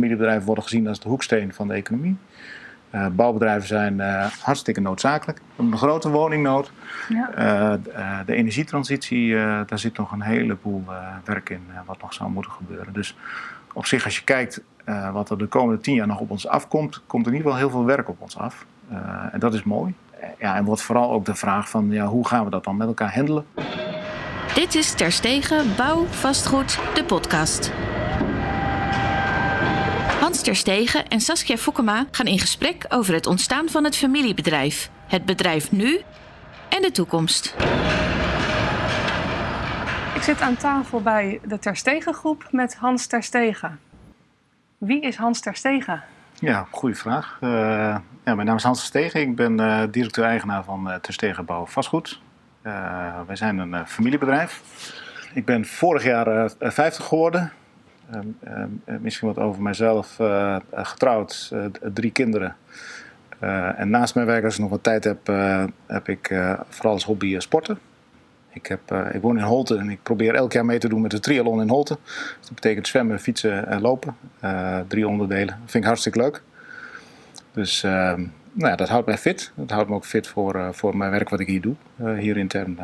familiebedrijven worden gezien als de hoeksteen van de economie. Uh, bouwbedrijven zijn uh, hartstikke noodzakelijk. We hebben een grote woningnood. Ja. Uh, de energietransitie, daar zit nog een heleboel werk in wat nog zou moeten gebeuren. Dus op zich, als je kijkt wat er de komende tien jaar nog op ons afkomt, komt er in ieder geval heel veel werk op ons af. en dat is mooi. Ja, en wordt vooral ook de vraag van ja, hoe gaan we dat dan met elkaar handelen? Dit is Terstegen Bouw Vastgoed, de podcast. Hans Terstegen en Saskia Fokkema gaan in gesprek over het ontstaan van het familiebedrijf, het bedrijf nu en de toekomst. Ik zit aan tafel bij de Terstegen groep met Hans Terstegen. Wie is Hans Terstegen? Ja, goede vraag. Uh, ja, mijn naam is Hans Terstegen. Ik ben uh, directeur-eigenaar van uh, Terstegen Bouw Vastgoed. wij zijn een familiebedrijf. Ik ben vorig jaar 50 geworden. Ehm, ehm, misschien wat over mijzelf. Eh, getrouwd, eh, drie kinderen. Eh, en naast mijn werk, als ik nog wat tijd heb, heb ik vooral als hobby sporten. Ik, heb, ik woon in Holte en ik probeer elk jaar mee te doen met de triathlon in Holte. dat betekent zwemmen, fietsen en lopen. drie onderdelen. Dat vind ik hartstikke leuk. Dus ehm, nou ja, dat houdt mij fit. Dat houdt me ook fit voor, voor mijn werk wat ik hier doe, hier intern.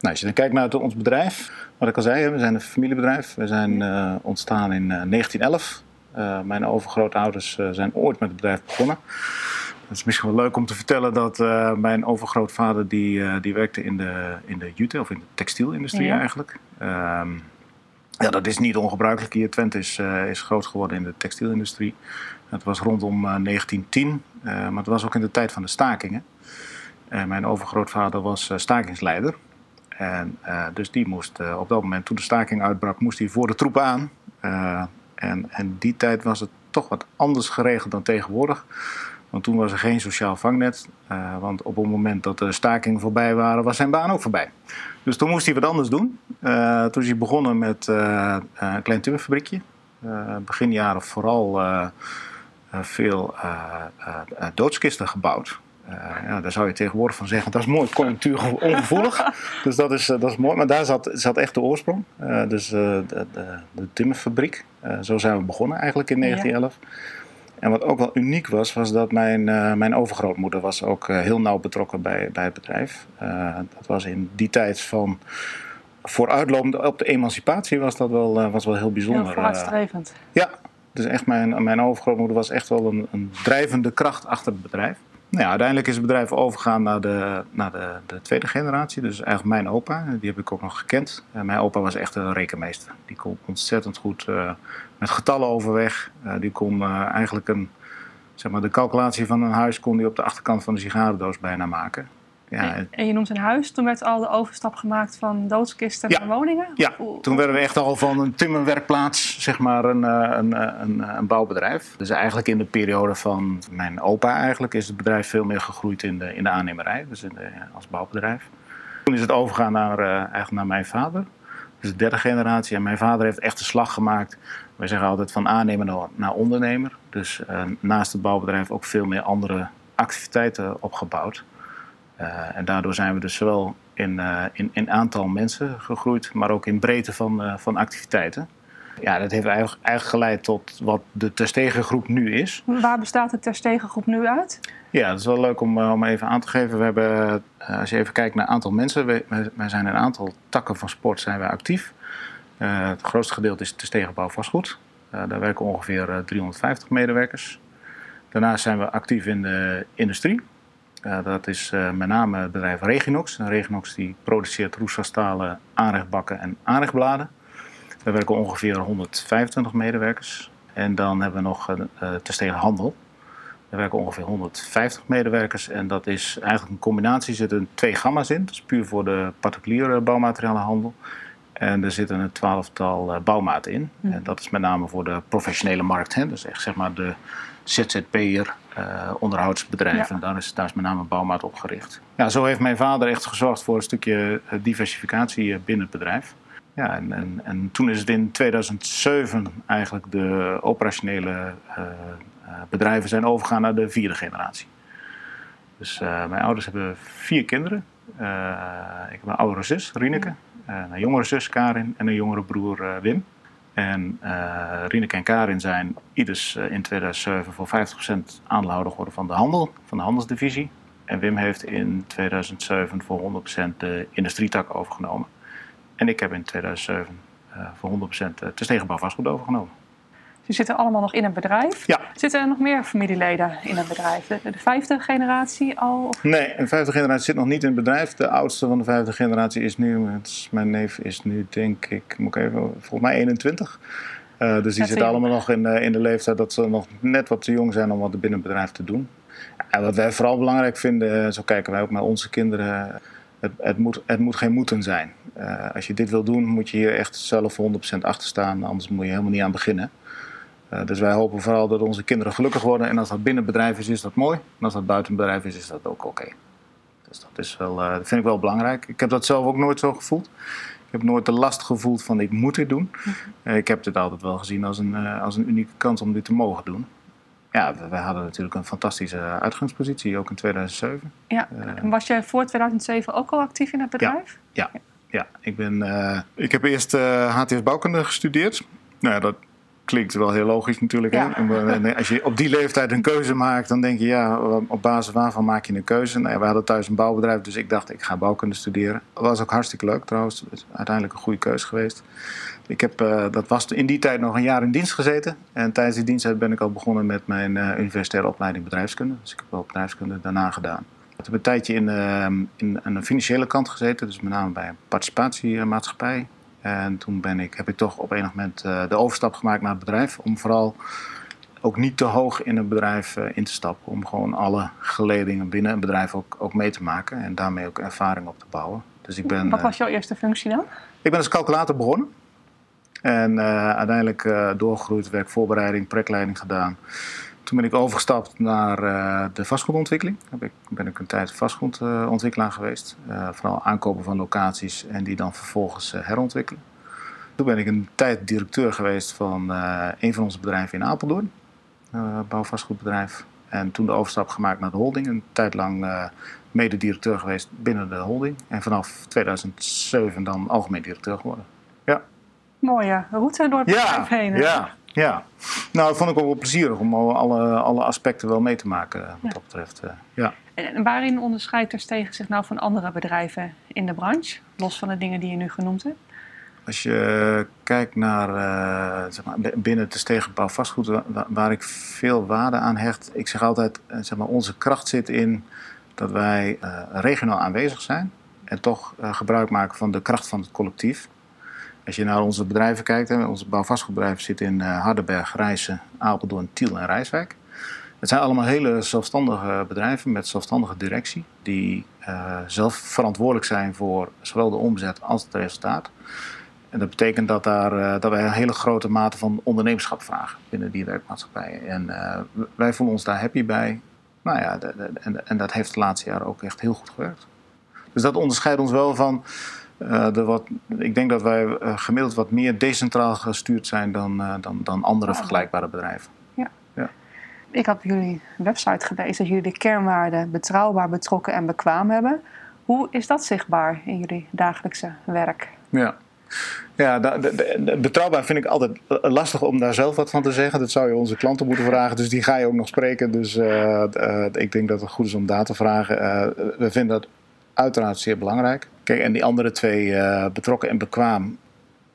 Nou, als je dan kijkt naar ons bedrijf, wat ik al zei, we zijn een familiebedrijf. We zijn uh, ontstaan in uh, 1911. Uh, mijn overgrootouders uh, zijn ooit met het bedrijf begonnen. Het is misschien wel leuk om te vertellen dat mijn overgrootvader die, die werkte in de, in de jute, of in de textielindustrie ja. eigenlijk. Um, ja, dat is niet ongebruikelijk hier. Twente is, is groot geworden in de textielindustrie. Dat was rondom 1910, maar het was ook in de tijd van de stakingen. mijn overgrootvader was stakingsleider. En, uh, dus die moest uh, op dat moment, toen de staking uitbrak, moest hij voor de troepen aan. Uh, en, en die tijd was het toch wat anders geregeld dan tegenwoordig. Want toen was er geen sociaal vangnet. want op het moment dat de stakingen voorbij waren, was zijn baan ook voorbij. Dus toen moest hij wat anders doen. toen is hij begonnen met een klein timmerfabriekje. begin jaren vooral veel doodskisten gebouwd. Uh, ja, daar zou je tegenwoordig van zeggen, dat is mooi conjunctuurongevoelig. dus dat is, uh, dat is mooi. Maar daar zat, zat echt de oorsprong. Uh, dus de, de, de, timmerfabriek. zo zijn we begonnen eigenlijk in 1911. Ja. En wat ook wel uniek was, was dat mijn, mijn overgrootmoeder was ook heel nauw betrokken bij, bij het bedrijf. dat was in die tijd van vooruitlopend op de emancipatie was dat wel, was wel heel bijzonder. Heel vooruitstrevend. ja, dus echt mijn, mijn overgrootmoeder was echt wel een, een drijvende kracht achter het bedrijf. Nou uiteindelijk is het bedrijf overgegaan naar, de, naar de, de, tweede generatie. Dus eigenlijk mijn opa, die heb ik ook nog gekend. En mijn opa was echt een rekenmeester. Die kon ontzettend goed uh, met getallen overweg. Uh, die kon eigenlijk een, zeg maar, de calculatie van een huis kon die op de achterkant van de sigarendoos bijna maken. Ja. En je noemt een huis. Toen werd al de overstap gemaakt van doodskisten ja. naar woningen? Ja, toen werden we echt al van een timmerwerkplaats, zeg maar, een, eh, een, eh, een, een, bouwbedrijf. Dus eigenlijk in de periode van mijn opa eigenlijk is het bedrijf veel meer gegroeid in de, in de aannemerij, dus in de, als bouwbedrijf. Toen is het overgegaan naar, uh, eigenlijk naar mijn vader. Dus de derde generatie. En mijn vader heeft echt de slag gemaakt. Wij zeggen altijd van aannemer naar ondernemer. Dus uh, naast het bouwbedrijf ook veel meer andere activiteiten opgebouwd. Uh, en daardoor zijn we dus zowel in, uh, in, in aantal mensen gegroeid, maar ook in breedte van, uh, van activiteiten. Ja, dat heeft eigenlijk, eigenlijk geleid tot wat de Terstegengroep nu is. Waar bestaat de Terstegengroep nu uit? Ja, dat is wel leuk om, om even aan te geven. We hebben, als je even kijkt naar het aantal mensen, wij, wij zijn in een aantal takken van sport zijn wij actief. het grootste gedeelte is Terstegenbouw vastgoed. daar werken ongeveer 350 medewerkers. Daarnaast zijn we actief in de industrie. Uh, dat is uh, met name het bedrijf Reginox. En Reginox die produceert roestvastalen, aanrechtbakken en aanrechtbladen. Daar werken ongeveer 125 medewerkers. En dan hebben we nog uh, Terstegen Handel. Daar werken ongeveer 150 medewerkers. En dat is eigenlijk een combinatie. Er zitten twee gamma's in. Dat is puur voor de particuliere bouwmaterialenhandel. En er zitten een twaalftal bouwmaten in. Mm. En dat is met name voor de professionele markt. Hè. Dus echt zeg maar de ZZP'er, uh, onderhoudsbedrijven. Ja. Daar, is, daar is met name Bouwmaat op gericht. Ja, zo heeft mijn vader echt gezorgd voor een stukje eh, diversificatie eh, binnen het bedrijf. Ja, en, en, en toen is het in 2007 eigenlijk de operationele uh, bedrijven zijn overgegaan naar de vierde generatie. Dus uh, mijn ouders hebben vier kinderen. ik heb een oudere zus, Rieneke, een jongere zus, Karin, en een jongere broer, Wim. En uh, Rieneke en Karin zijn ieders in 2007 voor 50% aandeelhouder geworden van de handel, van de handelsdivisie. En Wim heeft in 2007 voor 100% de industrietak overgenomen. En ik heb in 2007 uh, voor 100% de stegenbouw vastgoed overgenomen. Die zitten allemaal nog in het bedrijf. Ja. Zitten er nog meer familieleden in het bedrijf? De, de vijfde generatie al? Of? Nee, een vijfde generatie zit nog niet in het bedrijf. De oudste van de vijfde generatie is nu, mijn neef is nu denk ik, moet ik even, volgens mij 21. Uh, dus die zitten allemaal nog in, uh, in de leeftijd dat ze nog net wat te jong zijn om wat binnen het bedrijf te doen. En wat wij vooral belangrijk vinden, zo kijken wij ook naar onze kinderen, het, het, moet, het moet geen moeten zijn. Uh, als je dit wil doen, moet je hier echt zelf 100% achter staan, anders moet je helemaal niet aan beginnen. Uh, dus wij hopen vooral dat onze kinderen gelukkig worden. En als dat binnen het bedrijf is, is dat mooi. En als dat buiten het bedrijf is, is dat ook oké. Okay. Dus dat, is wel, uh, dat vind ik wel belangrijk. Ik heb dat zelf ook nooit zo gevoeld. Ik heb nooit de last gevoeld van ik moet dit doen. Uh, ik heb dit altijd wel gezien als een, als een unieke kans om dit te mogen doen. Ja, wij hadden natuurlijk een fantastische uitgangspositie, ook in 2007. Ja, en was jij voor 2007 ook al actief in het bedrijf? Ja, ja, ja. Ik, ben, ik heb eerst HTS bouwkunde gestudeerd. Nou ja, dat, klinkt wel heel logisch natuurlijk. Ja. Hè? Als je op die leeftijd een keuze maakt, dan denk je, ja, op basis waarvan maak je een keuze? Nou, we hadden thuis een bouwbedrijf, dus ik dacht, ik ga bouwkunde studeren. Dat was ook hartstikke leuk trouwens. Uiteindelijk een goede keuze geweest. Ik heb, uh, dat was in die tijd nog een jaar in dienst gezeten. En tijdens die diensttijd ben ik al begonnen met mijn uh, universitaire opleiding bedrijfskunde. Dus ik heb wel bedrijfskunde daarna gedaan. Ik heb een tijdje in, uh, in een financiële kant gezeten, dus met name bij een participatiemaatschappij. En toen ben ik, heb ik toch op enig moment uh, de overstap gemaakt naar het bedrijf. Om vooral ook niet te hoog in het bedrijf uh, in te stappen. Om gewoon alle geledingen binnen een bedrijf ook, ook mee te maken. En daarmee ook ervaring op te bouwen. Dus ik ben, Wat was jouw eerste functie dan? Ik ben als calculator begonnen. En uh, uiteindelijk doorgegroeid, werkvoorbereiding, projectleiding gedaan. Toen ben ik overgestapt naar uh, de vastgoedontwikkeling. Daar ik, ben ik een tijd vastgoedontwikkelaar geweest. Uh, vooral aankopen van locaties en die dan vervolgens uh, herontwikkelen. Toen ben ik een tijd directeur geweest van een van onze bedrijven in Apeldoorn. bouwvastgoedbedrijf. En toen de overstap gemaakt naar de holding. Een tijd lang mede-directeur geweest binnen de holding. En vanaf 2007 dan algemeen directeur geworden. Ja. Mooie route door het bedrijf ja, heen. Ja, ja, nou, dat vond ik ook wel plezierig om alle, alle aspecten wel mee te maken wat ja. dat betreft. ja. En waarin onderscheidt Terstegen zich nou van andere bedrijven in de branche, los van de dingen die je nu genoemd hebt? Als je kijkt naar uh, zeg maar, binnen Terstegen Bouw Vastgoed, waar, waar, ik veel waarde aan hecht, ik zeg altijd, zeg maar, onze kracht zit in dat wij uh, regionaal aanwezig zijn en toch uh, gebruik maken van de kracht van het collectief. Als je naar onze bedrijven kijkt, hè, onze bouwvastgoedbedrijven zitten in uh, Hardenberg, Rijssen, Apeldoorn, Tiel en Rijswijk. Het zijn allemaal hele zelfstandige bedrijven met zelfstandige directie, die uh, zelf verantwoordelijk zijn voor zowel de omzet als het resultaat. En dat betekent dat, daar, uh, dat wij een hele grote mate van ondernemerschap vragen binnen die werkmaatschappijen. En wij voelen ons daar happy bij. Nou ja, en, en dat heeft de laatste jaren ook echt heel goed gewerkt. Dus dat onderscheidt ons wel van uh, wat, ik denk dat wij uh, gemiddeld wat meer decentraal gestuurd zijn dan, uh, dan, dan andere vergelijkbare bedrijven. Ja. ja. Ik heb jullie website gelezen dat jullie de kernwaarden betrouwbaar, betrokken en bekwaam hebben. Hoe is dat zichtbaar in jullie dagelijkse werk? Ja. Ja, de, de, de, betrouwbaar vind ik altijd lastig om daar zelf wat van te zeggen. Dat zou je onze klanten moeten vragen, dus die ga je ook nog spreken. Dus ik denk dat het goed is om daar te vragen. we vinden dat uiteraard zeer belangrijk. En die andere twee, uh, betrokken en bekwaam.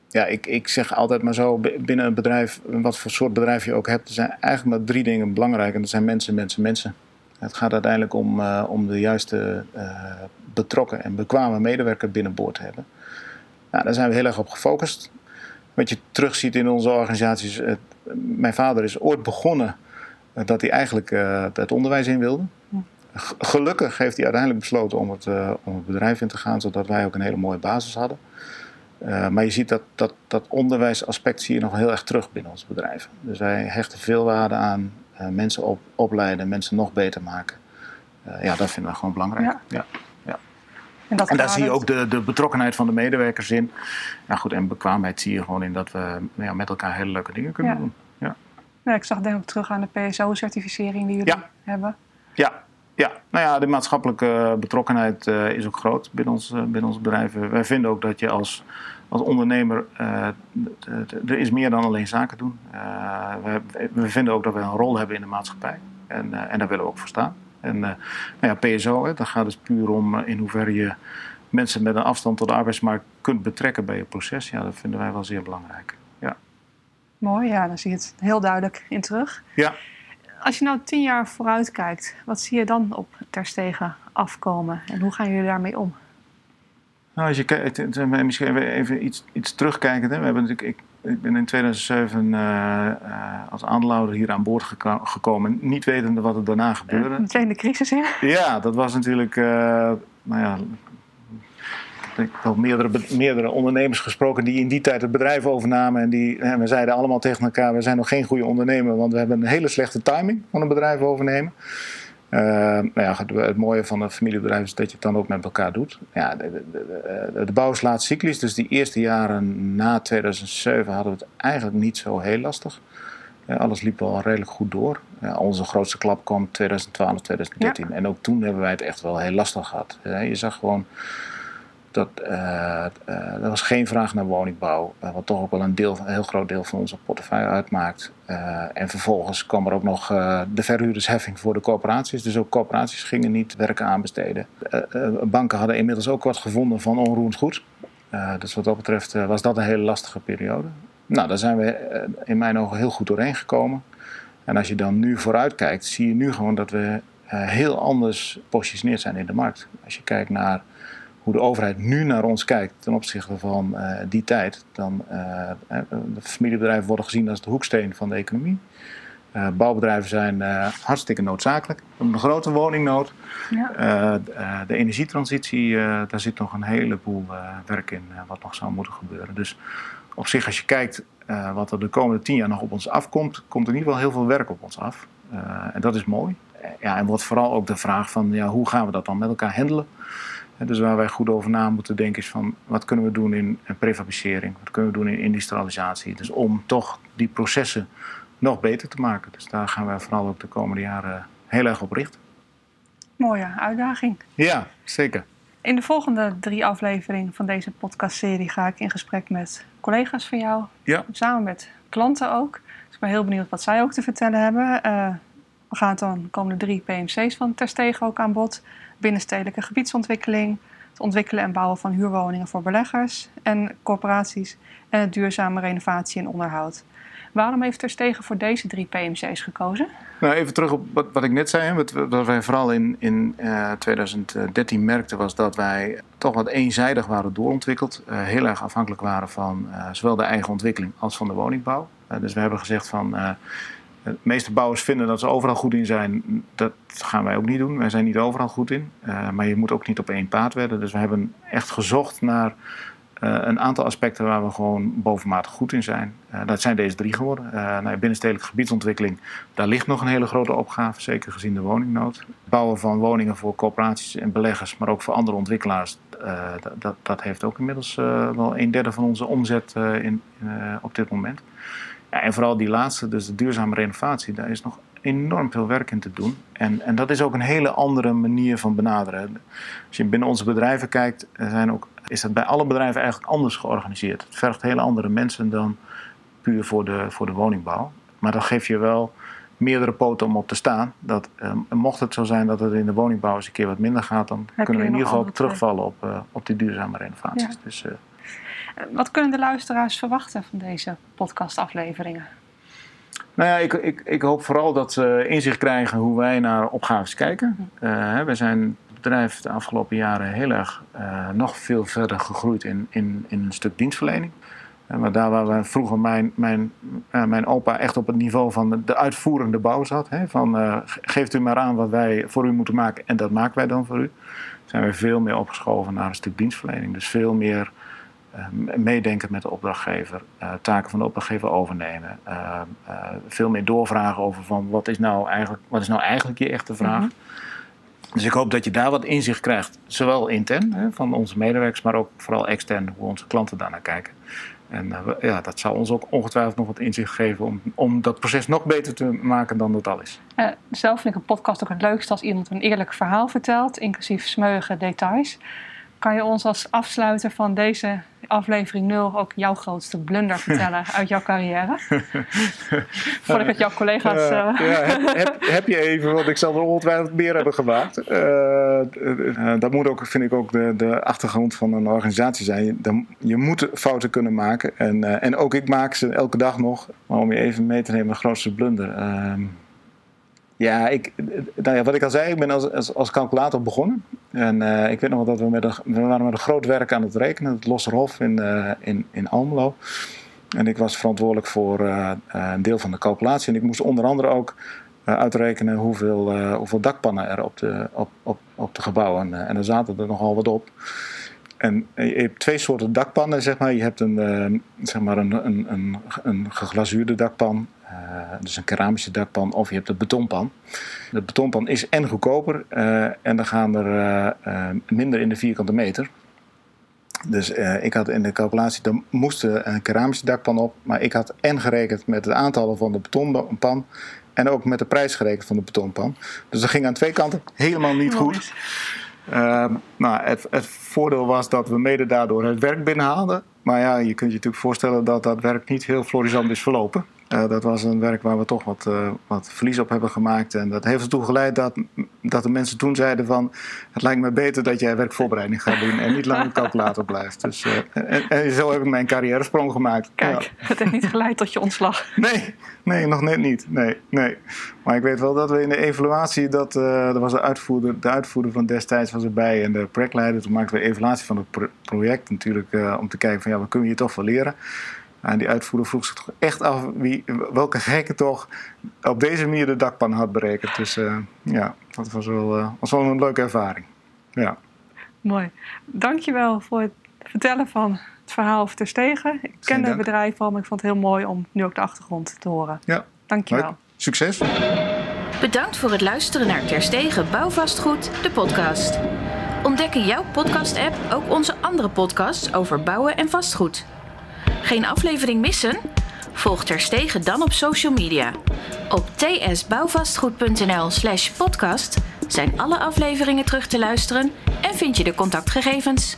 Ja, ik, ik zeg altijd maar zo, binnen een bedrijf, wat voor soort bedrijf je ook hebt, er zijn eigenlijk maar drie dingen belangrijk. En dat zijn mensen, mensen, mensen. Het gaat uiteindelijk om, uh, om de juiste uh, betrokken en bekwame medewerker binnenboord te hebben. Nou, daar zijn we heel erg op gefocust. Wat je terugziet in onze organisaties, mijn vader is ooit begonnen dat hij eigenlijk het onderwijs in wilde. Gelukkig heeft hij uiteindelijk besloten om het, uh, om het bedrijf in te gaan, zodat wij ook een hele mooie basis hadden. Uh, maar je ziet dat, dat, dat onderwijsaspect zie je nog heel erg terug binnen ons bedrijf. Dus wij hechten veel waarde aan uh, mensen op, opleiden, mensen nog beter maken. ja, dat vinden we gewoon belangrijk. Ja. ja. ja. En, daar zie je ook de, de betrokkenheid van de medewerkers in. Nou goed, en bekwaamheid zie je gewoon in dat we ja, met elkaar hele leuke dingen kunnen doen. Ja. Ja, ik zag denk ik terug aan de PSO-certificering die jullie hebben. Ja, Ja, nou ja, de maatschappelijke betrokkenheid uh, is ook groot binnen ons, uh, binnen ons bedrijf. Wij vinden ook dat je als, als ondernemer, uh, er is meer dan alleen zaken doen. We, we, vinden ook dat we een rol hebben in de maatschappij. En, en daar willen we ook voor staan. En nou ja, PSO, hè, dat gaat dus puur om in hoeverre je mensen met een afstand tot de arbeidsmarkt kunt betrekken bij je proces. Ja, dat vinden wij wel zeer belangrijk. Ja. Mooi, ja, daar zie je het heel duidelijk in terug. Ja. Als je nou tien jaar vooruit kijkt, wat zie je dan op Terstegen afkomen en hoe gaan jullie daarmee om? Nou, als je kijkt, misschien even iets, iets terugkijken. Hè. We hebben natuurlijk, ik, ik ben in 2007 uh, uh, als aandeelhouder hier aan boord geko gekomen, niet wetende wat er daarna gebeurde. Uh, meteen de crisis in? Ja, dat was natuurlijk, uh, nou ja, ik heb meerdere, meerdere ondernemers gesproken die in die tijd het bedrijf overnamen. En die, we zeiden allemaal tegen elkaar: we zijn nog geen goede ondernemer, want we hebben een hele slechte timing van een bedrijf overnemen. Uh, nou ja, het mooie van een familiebedrijf is dat je het dan ook met elkaar doet. Ja, de, de, de, de bouw slaat cyclisch, dus die eerste jaren na 2007 hadden we het eigenlijk niet zo heel lastig. Ja, alles liep wel redelijk goed door. Ja, onze grootste klap kwam 2012, 2013. Ja. En ook toen hebben wij het echt wel heel lastig gehad. je zag gewoon dat, uh, er was geen vraag naar woningbouw, uh, wat toch ook wel een, deel, een heel groot deel van onze portefeuille uitmaakt. en vervolgens kwam er ook nog de verhuurdersheffing voor de corporaties. Dus ook corporaties gingen niet werken aanbesteden. banken hadden inmiddels ook wat gevonden van onroerend goed. dus wat dat betreft was dat een hele lastige periode. Nou, daar zijn we in mijn ogen heel goed doorheen gekomen. En als je dan nu vooruit kijkt, zie je nu gewoon dat we heel anders gepositioneerd zijn in de markt. Als je kijkt naar hoe de overheid nu naar ons kijkt ten opzichte van uh, die tijd, dan uh, de familiebedrijven worden gezien als de hoeksteen van de economie. Uh, bouwbedrijven zijn hartstikke noodzakelijk. We hebben een grote woningnood. Ja. de energietransitie, daar zit nog een heleboel werk in wat nog zou moeten gebeuren. Dus op zich, als je kijkt wat er de komende tien jaar nog op ons afkomt, komt er in ieder geval heel veel werk op ons af. en dat is mooi. ja, en wordt vooral ook de vraag van ja, hoe gaan we dat dan met elkaar handelen? Dus waar wij goed over na moeten denken is van wat kunnen we doen in prefabricering, wat kunnen we doen in industrialisatie. Dus om toch die processen nog beter te maken. Dus daar gaan wij vooral ook de komende jaren heel erg op richten. Mooie uitdaging. Ja, zeker. In de volgende drie afleveringen van deze podcastserie ga ik in gesprek met collega's van jou. Ja. Samen met klanten ook. Dus ik ben heel benieuwd wat zij ook te vertellen hebben. Uh, we gaan dan komende drie PMC's van Terstegen ook aan bod binnenstedelijke gebiedsontwikkeling, het ontwikkelen en bouwen van huurwoningen voor beleggers en corporaties en het duurzame renovatie en onderhoud. Waarom heeft Terstegen voor deze drie PMC's gekozen? Nou, even terug op wat, wat ik net zei. Wat, wij vooral in, in uh, eh, 2013 merkten was dat wij toch wat eenzijdig waren doorontwikkeld. Uh, heel erg afhankelijk waren van uh, zowel de eigen ontwikkeling als van de woningbouw. dus we hebben gezegd van de meeste bouwers vinden dat ze overal goed in zijn. Dat gaan wij ook niet doen. Wij zijn niet overal goed in. Uh, maar je moet ook niet op één paard werden. Dus we hebben echt gezocht naar uh, een aantal aspecten waar we gewoon bovenmatig goed in zijn. Uh, dat zijn deze drie geworden. Nou, binnenstedelijke gebiedsontwikkeling, daar ligt nog een hele grote opgave. Zeker gezien de woningnood. Bouwen van woningen voor corporaties en beleggers, maar ook voor andere ontwikkelaars. Dat, dat, dat, heeft ook inmiddels wel een derde van onze omzet in, op dit moment. Ja, en vooral die laatste, dus de duurzame renovatie, daar is nog enorm veel werk in te doen. En, en dat is ook een hele andere manier van benaderen. Als je binnen onze bedrijven kijkt, zijn ook, is dat bij alle bedrijven eigenlijk anders georganiseerd. Het vergt hele andere mensen dan puur voor de, voor de woningbouw. Maar dat geeft je wel meerdere poten om op te staan. Dat, eh, mocht het zo zijn dat het in de woningbouw eens een keer wat minder gaat, dan kunnen we in ieder geval terugvallen op, uh, op die duurzame renovaties. Ja. Dus, uh, wat kunnen de luisteraars verwachten van deze podcastafleveringen? Nou ja, ik, ik, ik hoop vooral dat ze inzicht krijgen hoe wij naar opgaves kijken. Uh, we zijn het bedrijf de afgelopen jaren heel erg uh, nog veel verder gegroeid in, in, in een stuk dienstverlening. Uh, maar daar waar we vroeger mijn, mijn, mijn opa echt op het niveau van de, uitvoerende bouw zat. Hè, van geeft u maar aan wat wij voor u moeten maken en dat maken wij dan voor u. Zijn we veel meer opgeschoven naar een stuk dienstverlening. Dus veel meer meedenken met de opdrachtgever, uh, taken van de opdrachtgever overnemen. Uh, veel meer doorvragen over van wat is nou eigenlijk, wat is nou eigenlijk je echte vraag. Mm -hmm. Dus ik hoop dat je daar wat inzicht krijgt, zowel intern hè, van onze medewerkers, maar ook vooral extern, hoe onze klanten daarnaar kijken. En ja, dat zou ons ook ongetwijfeld nog wat inzicht geven om, om dat proces nog beter te maken dan het al is. zelf vind ik een podcast ook het leukste als iemand een eerlijk verhaal vertelt, inclusief smeuïge details. Kan je ons als afsluiter van deze aflevering 0 ook jouw grootste blunder vertellen uit jouw carrière? Voordat ik het jouw collega's. Uh, ja, heb, heb, je even, want ik zal er ongetwijfeld meer hebben gemaakt. Uh, dat moet ook, vind ik, ook de, de achtergrond van een organisatie zijn. Dan, je moet fouten kunnen maken. En, en ook ik maak ze elke dag nog. Maar om je even mee te nemen, mijn grootste blunder. Ehm, ja, ik, nou ja, wat ik al zei, ik ben als, als, als calculator begonnen. En uh, ik weet nog wel dat we met een, we waren met een groot werk aan het rekenen, het Losserhof in, uh, in, in Almelo. En ik was verantwoordelijk voor uh, een deel van de calculatie. En ik moest onder andere ook uitrekenen hoeveel, hoeveel dakpannen er op de, op, op, op de gebouwen. en er zaten er nogal wat op. En je hebt twee soorten dakpannen, zeg maar. Je hebt een, zeg maar een, een, een, een geglazuurde dakpan uh, dus een keramische dakpan of je hebt een betonpan. De betonpan is en goedkoper uh, en dan gaan er uh, minder in de vierkante meter. Dus ik had in de calculatie, dan moest een keramische dakpan op, maar ik had en gerekend met het aantallen van de betonpan en ook met de prijs gerekend van de betonpan. Dus dat ging aan twee kanten helemaal niet goed. nou, het, het, voordeel was dat we mede daardoor het werk binnenhaalden. Maar ja, je kunt je natuurlijk voorstellen dat dat werk niet heel florissant is verlopen. Uh, dat was een werk waar we toch wat, uh, wat verlies op hebben gemaakt. En dat heeft ertoe geleid dat, dat de mensen toen zeiden van... het lijkt me beter dat jij werkvoorbereiding gaat doen en niet langer calculator blijft. Dus, uh, en, en, zo heb ik mijn carrière-sprong gemaakt. Kijk, ja. het heeft niet geleid tot je ontslag. Nee, nee, nog net niet. Nee, nee. Maar ik weet wel dat we in de evaluatie... Dat, er was de uitvoerder, de uitvoerder van destijds was erbij en de projectleider. Toen maakten we een evaluatie van het project natuurlijk... om te kijken van ja, wat kunnen we hier toch van leren... En die uitvoerder vroeg zich toch echt af wie, welke gekke toch op deze manier de dakpan had berekend. Dus uh, ja, dat was wel, uh, was wel een leuke ervaring. Ja. Mooi. Dankjewel voor het vertellen van het verhaal over Terstegen. Ik ken het bedrijf al, maar ik vond het heel mooi om nu ook de achtergrond te horen. Ja. Dankjewel. Leuk. Succes. Bedankt voor het luisteren naar Terstegen Bouwvastgoed, de podcast. Ontdek in jouw podcast-app ook onze andere podcasts over bouwen en vastgoed. Geen aflevering missen? Volg Terstegen dan op social media. Op tsbouwvastgoed.nl slash podcast zijn alle afleveringen terug te luisteren en vind je de contactgegevens.